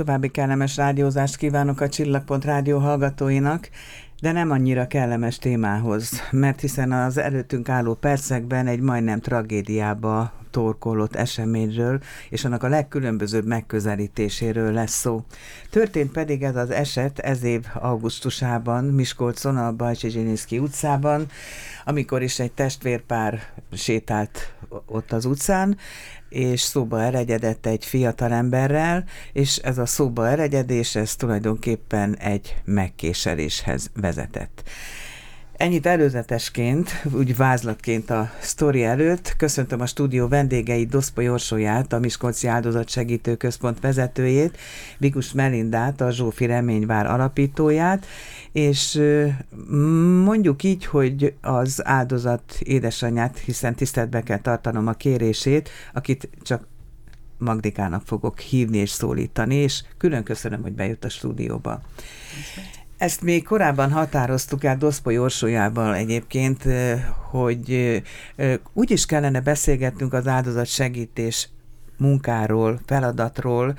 További kellemes rádiózást kívánok a Csillagpont rádió hallgatóinak, de nem annyira kellemes témához, mert hiszen az előttünk álló percekben egy majdnem tragédiába torkolott eseményről, és annak a legkülönbözőbb megközelítéséről lesz szó. Történt pedig ez az eset ez év augusztusában, Miskolcon, a Bajcsi utcában, amikor is egy testvérpár sétált ott az utcán, és szóba eregedett egy fiatal emberrel, és ez a szóba eregedés, ez tulajdonképpen egy megkéseléshez vezetett. Ennyit előzetesként, úgy vázlatként a sztori előtt. Köszöntöm a stúdió vendégeit, Doszpoly Orsóját, a Miskolci Áldozat Segítő Központ vezetőjét, Vigus Melindát, a Zsófi Reményvár alapítóját, és mondjuk így, hogy az áldozat édesanyját, hiszen tiszteletbe kell tartanom a kérését, akit csak Magdikának fogok hívni és szólítani, és külön köszönöm, hogy bejött a stúdióba. Ezt még korábban határoztuk el Doszpoly Orsójával egyébként, hogy úgy is kellene beszélgetnünk az áldozat segítés munkáról, feladatról,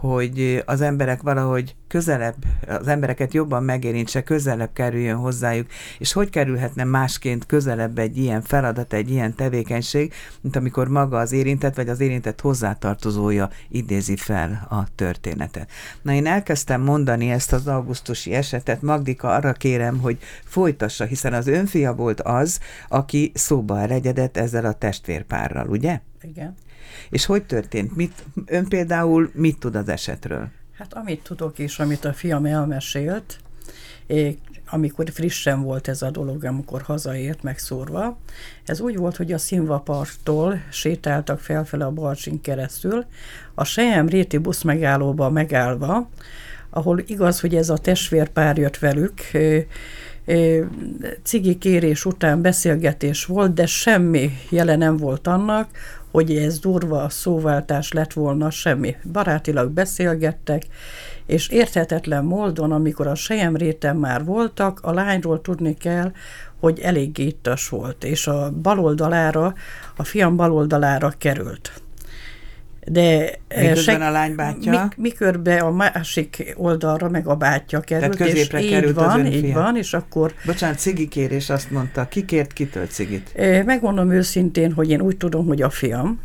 hogy az emberek valahogy közelebb, az embereket jobban megérintse, közelebb kerüljön hozzájuk, és hogy kerülhetne másként közelebb egy ilyen feladat, egy ilyen tevékenység, mint amikor maga az érintett, vagy az érintett hozzátartozója idézi fel a történetet. Na én elkezdtem mondani ezt az augusztusi esetet, Magdika arra kérem, hogy folytassa, hiszen az önfia volt az, aki szóba elegyedett ezzel a testvérpárral, ugye? Igen. És hogy történt? Mit, ön például mit tud az esetről? Hát amit tudok, és amit a fiam elmesélt, amikor frissen volt ez a dolog, amikor hazaért megszórva, ez úgy volt, hogy a Színvaparttól sétáltak felfele a Balcsin keresztül, a Sejem Réti busz megállóba megállva, ahol igaz, hogy ez a testvérpár jött velük, cigi kérés után beszélgetés volt, de semmi jele nem volt annak, hogy ez durva szóváltás lett volna, semmi. Barátilag beszélgettek, és érthetetlen módon, amikor a sejemréten már voltak, a lányról tudni kell, hogy elég ittas volt, és a baloldalára, a fiam baloldalára került de Miközben se, a lány bátyja? Mik, mikörbe a másik oldalra meg a bátyja került, Tehát és így került van, az így van, és akkor... Bocsánat, cigi kérés azt mondta, ki kért kitől cigit? Megmondom őszintén, hogy én úgy tudom, hogy a fiam.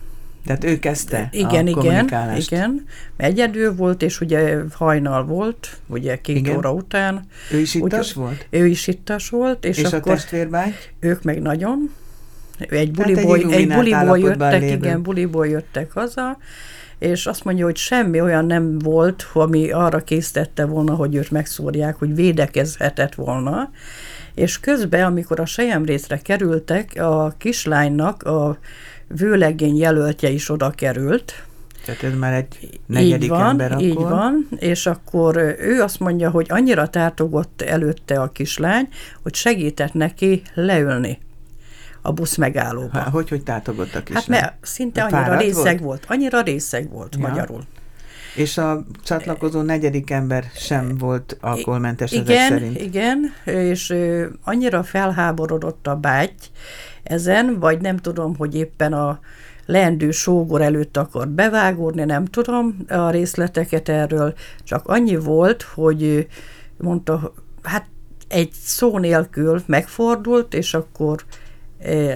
Tehát ő kezdte igen, a igen, igen. Egyedül volt, és ugye hajnal volt, ugye két igen. óra után. Ő is ittas volt? Ő is ittas volt. És, és akkor a testvérbány? Ők meg nagyon. Egy buliból, hát egy, egy buliból jöttek, lévő. igen, buliból jöttek haza, és azt mondja, hogy semmi olyan nem volt, ami arra késztette volna, hogy őt megszórják, hogy védekezhetett volna. És közben, amikor a sejemrészre kerültek, a kislánynak a vőlegény jelöltje is oda került, tehát ez már egy negyedik így van, ember akkor. Így van, és akkor ő azt mondja, hogy annyira tártogott előtte a kislány, hogy segített neki leülni a busz megállóba. Há, hogy, hogy tátogott a kislány? Hát mert szinte annyira részeg volt? volt, annyira részeg volt ja. magyarul. És a csatlakozó negyedik ember sem volt alkoholmentes igen, ezek szerint? Igen, és annyira felháborodott a báty ezen, vagy nem tudom, hogy éppen a leendő sógor előtt akar bevágódni, nem tudom a részleteket erről, csak annyi volt, hogy mondta, hát egy szó nélkül megfordult, és akkor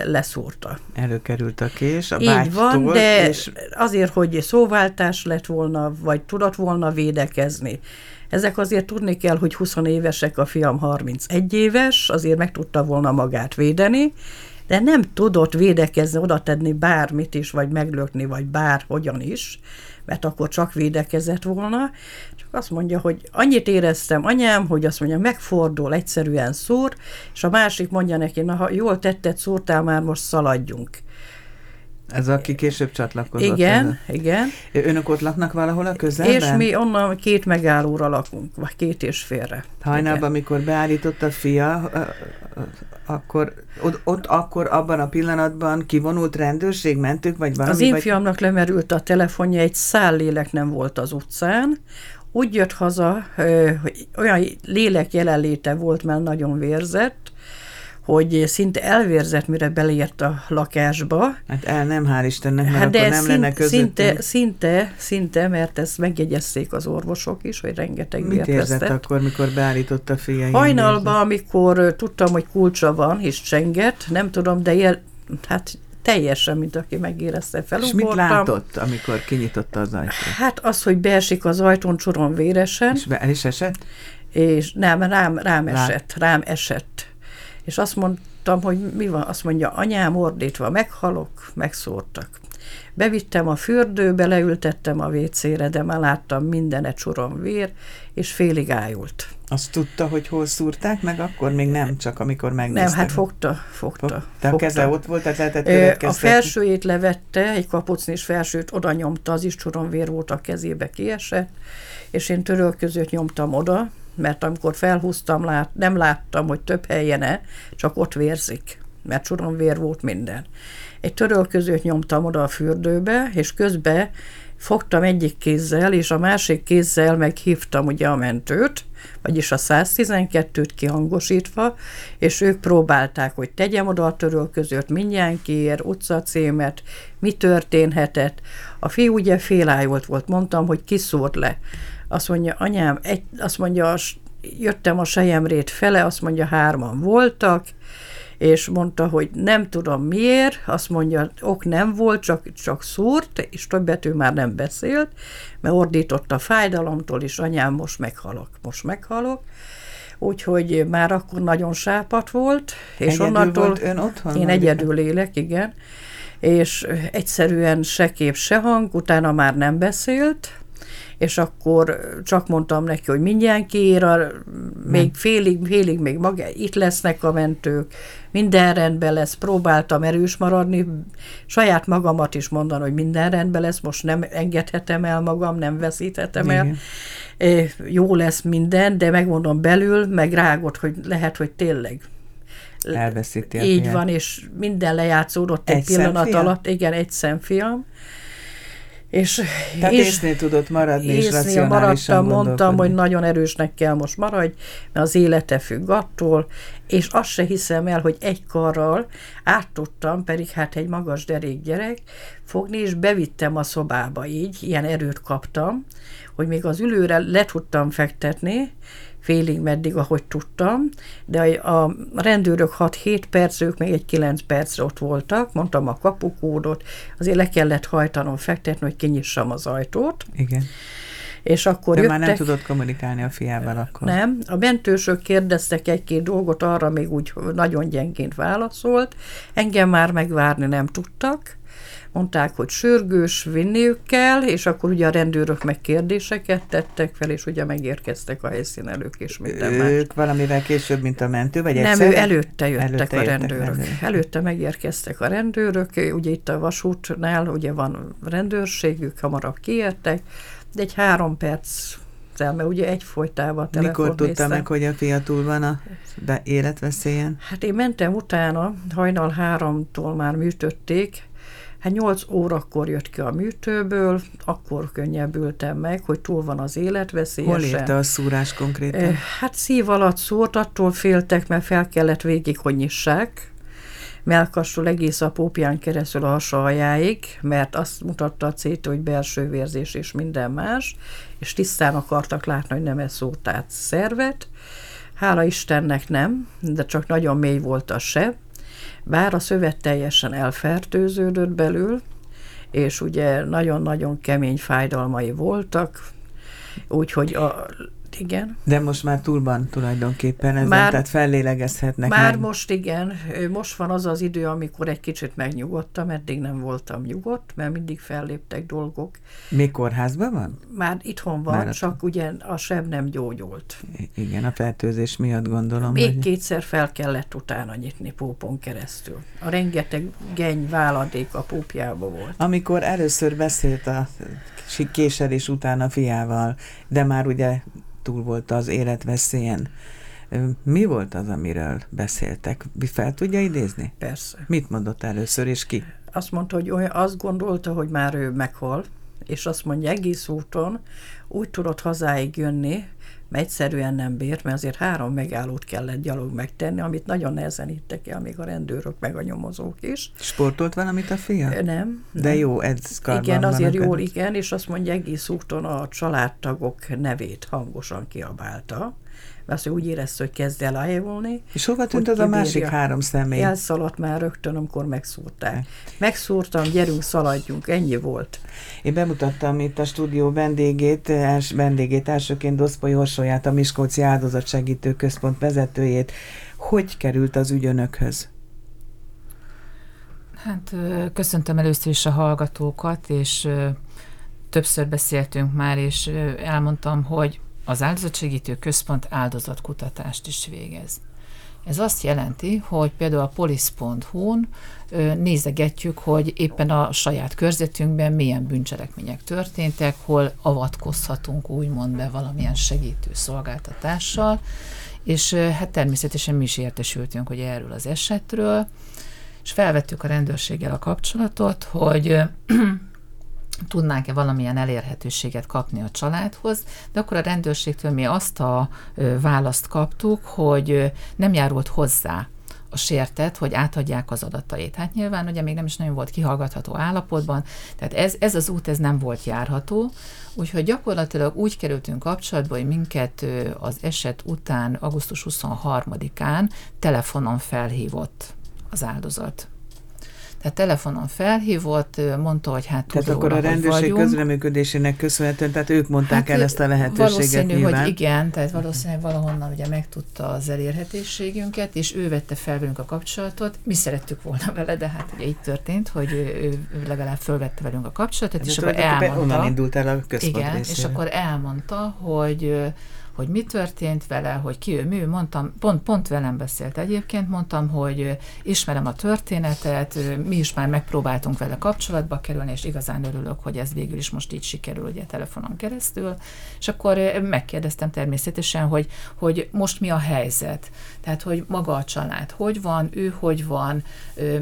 leszúrta. Előkerült a kés a Így van, de és... azért, hogy szóváltás lett volna, vagy tudott volna védekezni. Ezek azért tudni kell, hogy 20 évesek, a fiam 31 éves, azért meg tudta volna magát védeni, de nem tudott védekezni, oda tenni bármit is, vagy meglökni, vagy bárhogyan is, mert akkor csak védekezett volna. Csak azt mondja, hogy annyit éreztem anyám, hogy azt mondja, megfordul, egyszerűen szúr, és a másik mondja neki, na ha jól tetted, szúrtál, már most szaladjunk. Ez aki később csatlakozott? Igen, ez igen. Önök ott laknak valahol a közelben? És mi onnan két megállóra lakunk, vagy két és félre. Hajnalban, amikor beállított a fia, akkor ott, ott akkor abban a pillanatban kivonult rendőrség, mentük, vagy valami? Az én vagy... fiamnak lemerült a telefonja, egy szál lélek nem volt az utcán. Úgy jött haza, hogy olyan lélek jelenléte volt, mert nagyon vérzett, hogy szinte elvérzett, mire belért a lakásba. Hát el nem, hál' Istennek, mert hát de akkor nem szint, lenne közöttünk. Szinte, szinte, szinte, mert ezt megjegyezték az orvosok is, hogy rengeteg Mit vért érzett vesztett. akkor, mikor beállította a fia? Hajnalban, amikor tudtam, hogy kulcsa van, és csenget, nem tudom, de ilyen, hát teljesen, mint aki megérezte fel. És mit látott, amikor kinyitotta az ajtót? Hát az, hogy beesik az ajtón csoron véresen. És be, el is esett? És nem, rám, rám esett, rám esett. És azt mondtam, hogy mi van, azt mondja, anyám ordítva, meghalok, megszórtak. Bevittem a fürdőbe, leültettem a vécére, de már láttam mindenet csoron vér, és félig ájult. Azt tudta, hogy hol szúrták, meg akkor még nem, csak amikor megnézte. Nem, hát fogta, fogta. Fog, de a keze ott volt, tehát lehetett A felsőjét levette, egy kapucnis felsőt oda nyomta, az is vér volt a kezébe, kiesett, és én törölközőt nyomtam oda, mert amikor felhúztam, lát, nem láttam, hogy több helyen csak ott vérzik, mert vér volt minden. Egy törölközőt nyomtam oda a fürdőbe, és közben fogtam egyik kézzel, és a másik kézzel meghívtam ugye a mentőt, vagyis a 112-t kihangosítva, és ők próbálták, hogy tegyem oda a törölközőt mindjárt utcacémet, mi történhetett. A fiú ugye félájolt volt, mondtam, hogy kiszúrt le. Azt mondja, anyám, egy, azt mondja, jöttem a sejemrét fele, azt mondja, hárman voltak, és mondta, hogy nem tudom miért, azt mondja, ok nem volt, csak, csak szúrt, és többet ő már nem beszélt, mert ordított a fájdalomtól, és anyám, most meghalok, most meghalok. Úgyhogy már akkor nagyon sápat volt, és egyedül onnantól... Volt ön otthon? Én egyedül élek, igen. És egyszerűen se kép, se hang, utána már nem beszélt, és akkor csak mondtam neki, hogy mindjárt kiír, még félig, félig még maga, itt lesznek a mentők, minden rendben lesz, próbáltam erős maradni, saját magamat is mondani, hogy minden rendben lesz, most nem engedhetem el magam, nem veszíthetem el. Igen. Jó lesz minden, de megmondom belül, meg rágott, hogy lehet, hogy tényleg Elveszíti Így van, és minden lejátszódott egy, egy pillanat szemfia? alatt. Igen, egy szemfiam. És, Tehát és észnél tudott maradni, és racionálisan maradtam, mondtam, hogy nagyon erősnek kell most maradj, mert az élete függ attól, és azt se hiszem el, hogy egy karral át tudtam, pedig hát egy magas derék gyerek, fogni, és bevittem a szobába. Így, ilyen erőt kaptam, hogy még az ülőre le tudtam fektetni, félig meddig, ahogy tudtam, de a rendőrök 6-7 perc, ők még egy 9 percre ott voltak, mondtam a kapukódot, azért le kellett hajtanom, fektetni, hogy kinyissam az ajtót. Igen. És akkor De jöttek, már nem tudott kommunikálni a fiával akkor. Nem, a mentősök kérdeztek egy-két dolgot, arra még úgy nagyon gyengént válaszolt, engem már megvárni nem tudtak, mondták, hogy sürgős, vinniük kell, és akkor ugye a rendőrök meg kérdéseket tettek fel, és ugye megérkeztek a helyszínelők és minden ők más. Ők valamivel később, mint a mentő, vagy Nem, ő előtte jöttek előtte a rendőrök. rendőrök. Előtte megérkeztek a rendőrök, ugye itt a vasútnál ugye van rendőrségük, hamarabb kiértek, de egy három perc mert ugye egy folytával Mikor tudta meg, hogy a fia túl van a életveszélyen? Hát én mentem utána, hajnal háromtól már műtötték, Hát 8 órakor jött ki a műtőből, akkor könnyebbültem meg, hogy túl van az életveszélyesen. Hol érte a szúrás konkrétan? Hát szív alatt szórt, attól féltek, mert fel kellett végig, hogy nyissák. Melkasról egész a pópján keresztül a hasaljáig, mert azt mutatta a CT, hogy belső vérzés és minden más, és tisztán akartak látni, hogy nem ez szótát szervet. Hála Istennek nem, de csak nagyon mély volt a seb, bár a szövet teljesen elfertőződött belül, és ugye nagyon-nagyon kemény fájdalmai voltak, úgyhogy a igen. De most már túl van tulajdonképpen ezen, már, tehát fellélegezhetnek Már meg. most igen, most van az az idő, amikor egy kicsit megnyugodtam, eddig nem voltam nyugodt, mert mindig felléptek dolgok. Még kórházban van? Már itthon van, már csak ugye a seb nem gyógyult. Igen, a fertőzés miatt gondolom. Még hogy... kétszer fel kellett utána nyitni pópon keresztül. A rengeteg geny váladék a pópjába volt. Amikor először beszélt a késelés után a fiával, de már ugye túl volt az életveszélyen. Mi volt az, amiről beszéltek? Fel tudja idézni? Persze. Mit mondott először, és ki? Azt mondta, hogy olyan, azt gondolta, hogy már ő meghal, és azt mondja, egész úton úgy tudott hazáig jönni, mert egyszerűen nem bírt, mert azért három megállót kellett gyalog megtenni, amit nagyon nehezen hittek el még a rendőrök, meg a nyomozók is. Sportolt valamit a fia? Nem. nem. De jó, ez Igen, azért jól, igen, és azt mondja, egész úton a családtagok nevét hangosan kiabálta mert úgy érezte, hogy kezd el eljavulni. És hova tűnt az a másik három személy? Elszaladt már rögtön, amikor megszúrták. Megszúrtam, gyerünk, szaladjunk, ennyi volt. Én bemutattam itt a stúdió vendégét, els, vendégét elsőként Doszpoly Orsolyát, a Miskolci Áldozatsegítő Központ vezetőjét. Hogy került az ügyönökhöz? Hát köszöntöm először is a hallgatókat, és többször beszéltünk már, és elmondtam, hogy az áldozatsegítő központ áldozatkutatást is végez. Ez azt jelenti, hogy például a polisz.hu-n nézegetjük, hogy éppen a saját körzetünkben milyen bűncselekmények történtek, hol avatkozhatunk úgymond be valamilyen segítő szolgáltatással, és hát természetesen mi is értesültünk, hogy erről az esetről, és felvettük a rendőrséggel a kapcsolatot, hogy tudnánk-e valamilyen elérhetőséget kapni a családhoz, de akkor a rendőrségtől mi azt a választ kaptuk, hogy nem járult hozzá a sértett, hogy átadják az adatait. Hát nyilván ugye még nem is nagyon volt kihallgatható állapotban, tehát ez, ez az út ez nem volt járható, úgyhogy gyakorlatilag úgy kerültünk kapcsolatba, hogy minket az eset után, augusztus 23-án telefonon felhívott az áldozat tehát telefonon felhívott, mondta, hogy hát Tehát akkor a rendőrség közreműködésének köszönhetően, tehát ők mondták hát el ezt a lehetőséget Valószínű, nyilván. hogy igen, tehát valószínűleg valahonnan ugye megtudta az elérhetőségünket, és ő vette fel velünk a kapcsolatot. Mi szerettük volna vele, de hát ugye így történt, hogy ő, ő legalább fölvette velünk a kapcsolatot, hát és akkor elmondta. Onnan indult el a központ Igen, részére. és akkor elmondta, hogy hogy mi történt vele, hogy ki ő, mi ő, mondtam, pont, pont velem beszélt egyébként, mondtam, hogy ismerem a történetet, mi is már megpróbáltunk vele kapcsolatba kerülni, és igazán örülök, hogy ez végül is most így sikerül, ugye telefonon keresztül, és akkor megkérdeztem természetesen, hogy, hogy most mi a helyzet, tehát, hogy maga a család hogy van, ő hogy van,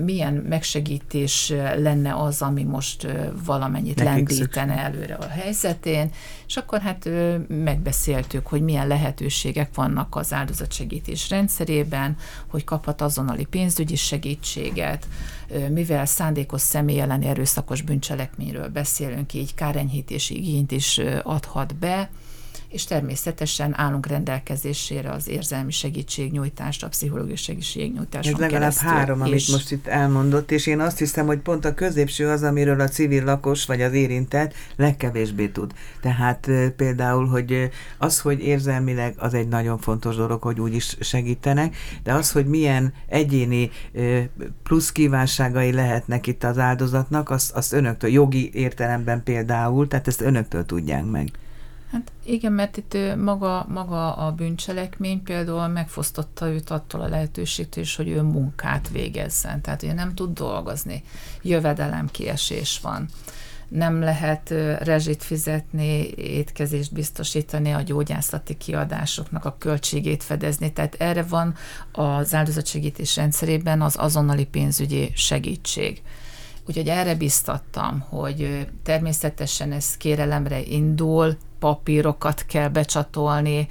milyen megsegítés lenne az, ami most valamennyit Nekik lendítene szükség. előre a helyzetén, és akkor hát megbeszéltük, hogy milyen lehetőségek vannak az áldozatsegítés rendszerében, hogy kaphat azonnali pénzügyi segítséget, mivel szándékos személy elleni erőszakos bűncselekményről beszélünk, így kárenyhítési igényt is adhat be, és természetesen állunk rendelkezésére az érzelmi segítségnyújtást, a pszichológiai segítségnyújtást. Ez legalább keresztül. három, amit és most itt elmondott, és én azt hiszem, hogy pont a középső az, amiről a civil lakos vagy az érintett legkevésbé tud. Tehát például, hogy az, hogy érzelmileg az egy nagyon fontos dolog, hogy úgy is segítenek, de az, hogy milyen egyéni plusz kívánságai lehetnek itt az áldozatnak, azt, azt önöktől, jogi értelemben például, tehát ezt önöktől tudják meg. Hát igen, mert itt maga, maga a bűncselekmény például megfosztotta őt attól a lehetőségtől is, hogy ő munkát végezzen. Tehát ő nem tud dolgozni. Jövedelemkiesés van nem lehet rezsit fizetni, étkezést biztosítani, a gyógyászati kiadásoknak a költségét fedezni. Tehát erre van az áldozatsegítés rendszerében az azonnali pénzügyi segítség. Úgyhogy erre biztattam, hogy természetesen ez kérelemre indul, papírokat kell becsatolni,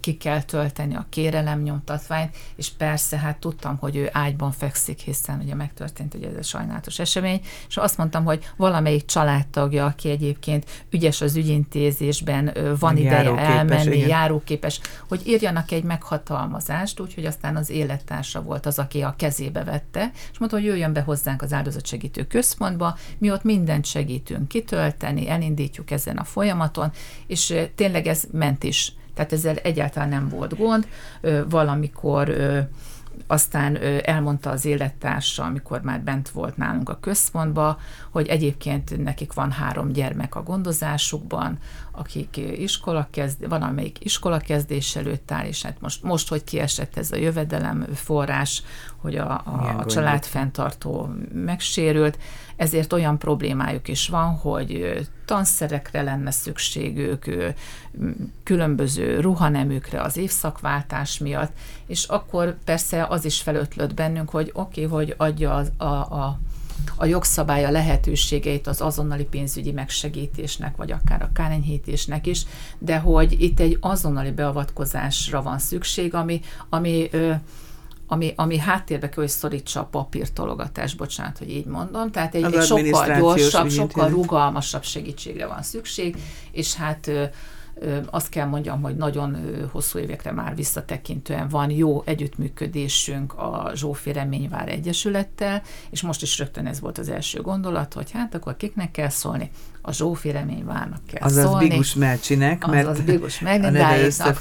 ki kell tölteni a kérelemnyomtatványt, és persze hát tudtam, hogy ő ágyban fekszik, hiszen ugye megtörtént ugye ez a sajnálatos esemény, és azt mondtam, hogy valamelyik családtagja, aki egyébként ügyes az ügyintézésben, van ideje elmenni, igen. járóképes, hogy írjanak egy meghatalmazást, úgyhogy aztán az élettársa volt az, aki a kezébe vette, és mondta, hogy jöjjön be hozzánk az áldozatsegítő központba, mi ott mindent segítünk kitölteni, elindítjuk ezen a folyamaton, és tényleg ez ment is. Tehát ezzel egyáltalán nem volt gond. Valamikor aztán elmondta az élettársa, amikor már bent volt nálunk a központba, hogy egyébként nekik van három gyermek a gondozásukban, akik iskola kezd, van amelyik iskola kezdés előtt áll, és hát most, most hogy kiesett ez a jövedelem forrás, hogy a, a, a család fenntartó megsérült, ezért olyan problémájuk is van, hogy tanszerekre lenne szükségük, különböző ruhanemükre az évszakváltás miatt, és akkor persze az is felötlött bennünk, hogy oké, okay, hogy adja az, a, a a jogszabály a lehetőségeit az azonnali pénzügyi megsegítésnek, vagy akár a kárenyhítésnek is, de hogy itt egy azonnali beavatkozásra van szükség, ami, ami ö, ami, ami háttérbe kell, hogy szorítsa a papírtologatás, bocsánat, hogy így mondom. Tehát egy, egy sokkal gyorsabb, sokkal rugalmasabb segítségre van szükség, és hát azt kell mondjam, hogy nagyon hosszú évekre már visszatekintően van jó együttműködésünk a Zsófi Reményvár Egyesülettel, és most is rögtön ez volt az első gondolat, hogy hát akkor kiknek kell szólni? A Zsófi reményvárnak kell Azaz szólni. Bigus Melcsinek, mert, azaz Bigus Meglindáiknak,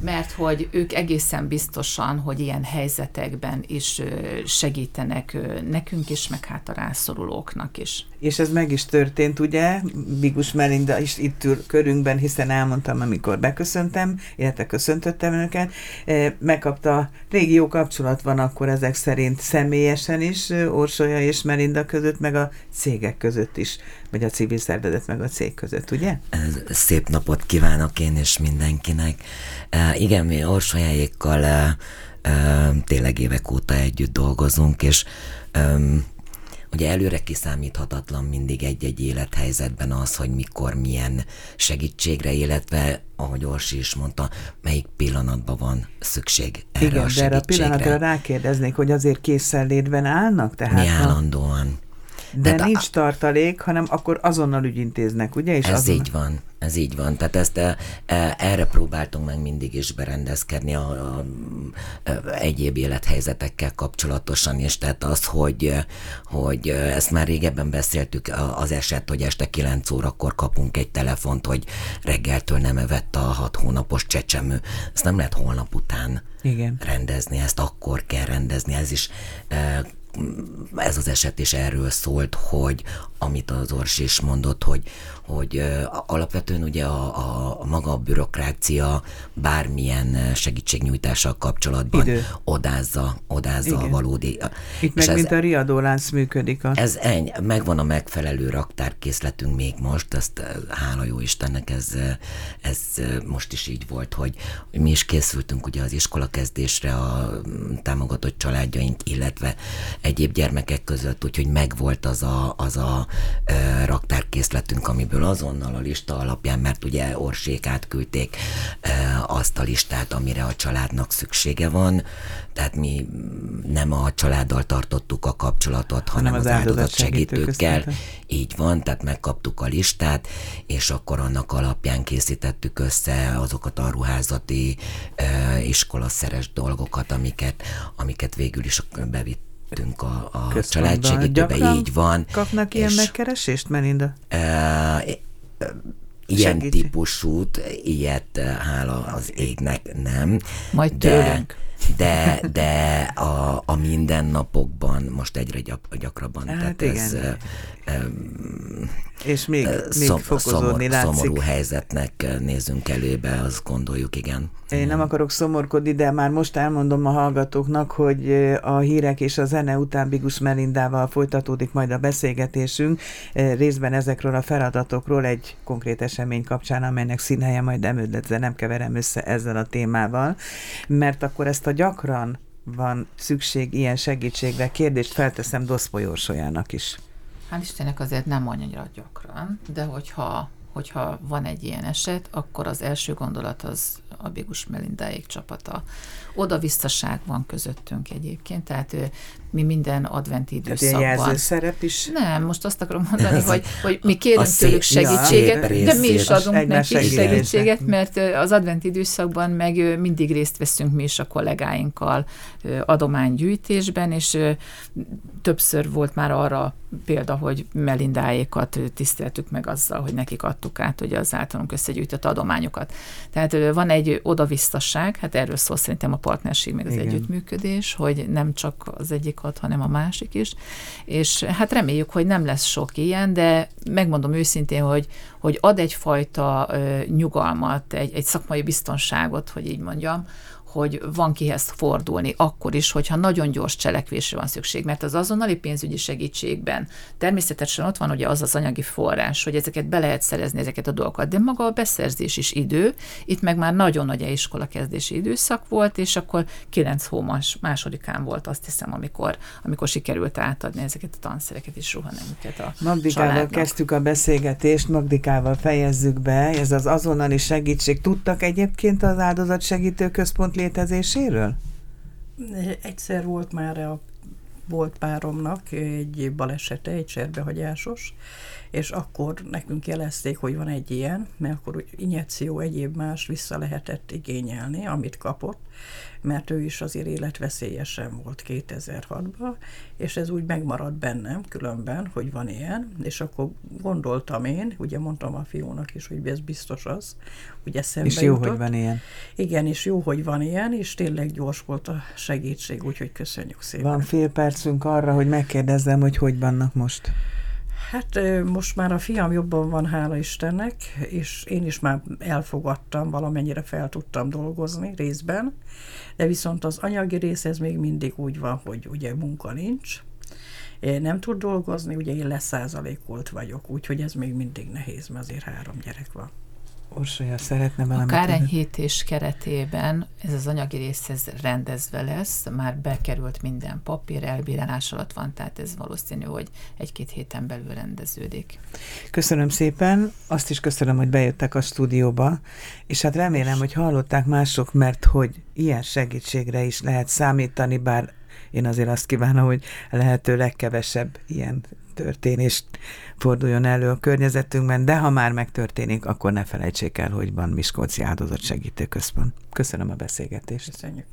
mert hogy ők egészen biztosan, hogy ilyen helyzetekben is segítenek nekünk is, meg hát a rászorulóknak is. És ez meg is történt, ugye? Bigus Melinda is itt ül körünkben, hiszen elmondtam, amikor beköszöntem, illetve köszöntöttem önöket. Megkapta, régi jó kapcsolat van akkor ezek szerint személyesen is, Orsolya és Melinda között, meg a cégek között is vagy a civil szervezet meg a cég között, ugye? Szép napot kívánok én és mindenkinek. Uh, igen, mi Orsolyáékkal uh, uh, tényleg évek óta együtt dolgozunk, és um, ugye előre kiszámíthatatlan mindig egy-egy élethelyzetben az, hogy mikor milyen segítségre, illetve ahogy Orsi is mondta, melyik pillanatban van szükség erre Igen, a de erre a pillanatra rákérdeznék, hogy azért készenlétben állnak? Tehát mi állandóan. De, de nincs tartalék, hanem akkor azonnal ügyintéznek, ugye? És ez azonnal... így van, ez így van. Tehát ezt e, e, erre próbáltunk meg mindig is berendezkedni a, a, a, a egyéb élethelyzetekkel kapcsolatosan is. Tehát az, hogy, hogy ezt már régebben beszéltük, az eset, hogy este 9 órakor kapunk egy telefont, hogy reggeltől nem evett a hat hónapos csecsemő. Ezt nem lehet holnap után Igen. rendezni, ezt akkor kell rendezni. Ez is e, ez az eset is erről szólt, hogy amit az Ors is mondott, hogy, hogy alapvetően ugye a, a, a maga a bürokrácia bármilyen segítségnyújtással kapcsolatban Idő. odázza, odázza Igen. a valódi. Itt meg ez, mint a riadólánc működik. A... Ez eny, megvan a megfelelő raktárkészletünk még most, ezt hála jó Istennek ez, ez most is így volt, hogy mi is készültünk ugye az iskola kezdésre a támogatott családjaink, illetve egyéb gyermekek között, úgyhogy megvolt az a, az a e, raktárkészletünk, amiből azonnal a lista alapján, mert ugye Orsék átküldték e, azt a listát, amire a családnak szüksége van, tehát mi nem a családdal tartottuk a kapcsolatot, hanem, hanem az, az áldozat segítőkkel. Így van, tehát megkaptuk a listát, és akkor annak alapján készítettük össze azokat a ruházati iskolaszeres dolgokat, amiket, amiket végül is bevitt tünk a, a családsegítőbe, így van. kapnak ilyen és, megkeresést, Melinda? E, e, ilyen Segítség. típusút, ilyet hála az égnek nem. Majd tőlünk de, de a, a mindennapokban most egyre gyak, gyakrabban. Hát tehát igen. Ez, um, és még, még szom, fokozódni szomor, látszik. Szomorú helyzetnek nézünk elébe, azt gondoljuk, igen. Én nem akarok szomorkodni, de már most elmondom a hallgatóknak, hogy a hírek és a zene után Bigus Melindával folytatódik majd a beszélgetésünk, részben ezekről a feladatokról egy konkrét esemény kapcsán, amelynek színhelye majd emlődött, de nem keverem össze ezzel a témával, mert akkor ezt a gyakran van szükség ilyen segítségre, kérdést felteszem Doszpolyórsójának is. Hál' Istennek azért nem annyira gyakran, de hogyha, hogyha van egy ilyen eset, akkor az első gondolat az a Bégus Melindáék csapata. Oda-visszaság van közöttünk egyébként, tehát mi minden adventi időszakban. Tehát szerep is? Nem, most azt akarom mondani, hogy, hogy mi kérünk tőlük segítséget, ja, de mi is adunk neki segítséget, mert az adventi időszakban meg mindig részt veszünk mi is a kollégáinkkal adománygyűjtésben, és többször volt már arra példa, hogy Melindáékat tiszteltük meg azzal, hogy nekik adtuk át ugye az általunk összegyűjtött adományokat. Tehát van egy oda-visszaság, hát erről szól szerintem a partnerség, meg az Igen. együttműködés, hogy nem csak az egyik ad, hanem a másik is. És hát reméljük, hogy nem lesz sok ilyen, de megmondom őszintén, hogy, hogy ad egyfajta ö, nyugalmat, egy, egy szakmai biztonságot, hogy így mondjam, hogy van kihez fordulni, akkor is, hogyha nagyon gyors cselekvésre van szükség, mert az azonnali pénzügyi segítségben természetesen ott van ugye az az anyagi forrás, hogy ezeket be lehet szerezni, ezeket a dolgokat, de maga a beszerzés is idő, itt meg már nagyon nagy iskola kezdési időszak volt, és akkor kilenc hómas másodikán volt azt hiszem, amikor, amikor sikerült átadni ezeket a tanszereket és ruhanemüket a Magdikával családnak. kezdtük a beszélgetést, Magdikával fejezzük be, ez az azonnali segítség. Tudtak egyébként az áldozatsegítő központ létezéséről? Egyszer volt már a volt páromnak egy balesete, egy cserbehagyásos, és akkor nekünk jelezték, hogy van egy ilyen, mert akkor úgy injekció, egyéb más vissza lehetett igényelni, amit kapott, mert ő is azért életveszélyesen volt 2006-ban, és ez úgy megmaradt bennem különben, hogy van ilyen, és akkor gondoltam én, ugye mondtam a fiúnak is, hogy ez biztos az, hogy eszembe És jó, jutott. hogy van ilyen. Igen, és jó, hogy van ilyen, és tényleg gyors volt a segítség, úgyhogy köszönjük szépen. Van fél percünk arra, hogy megkérdezzem, hogy hogy vannak most. Hát most már a fiam jobban van, hála Istennek, és én is már elfogadtam, valamennyire fel tudtam dolgozni részben, de viszont az anyagi rész ez még mindig úgy van, hogy ugye munka nincs, én nem tud dolgozni, ugye én leszázalékolt vagyok, úgyhogy ez még mindig nehéz, mert azért három gyerek van. Orsolya szeretne A valamit. kárenyhítés keretében ez az anyagi rész ez rendezve lesz, már bekerült minden papír, elbírálás alatt van, tehát ez valószínű, hogy egy-két héten belül rendeződik. Köszönöm szépen, azt is köszönöm, hogy bejöttek a stúdióba, és hát remélem, hogy hallották mások, mert hogy ilyen segítségre is lehet számítani, bár én azért azt kívánom, hogy lehető legkevesebb ilyen történést forduljon elő a környezetünkben, de ha már megtörténik, akkor ne felejtsék el, hogy van Miskolci Áldozatsegítő Központ. Köszönöm a beszélgetést. Köszönjük.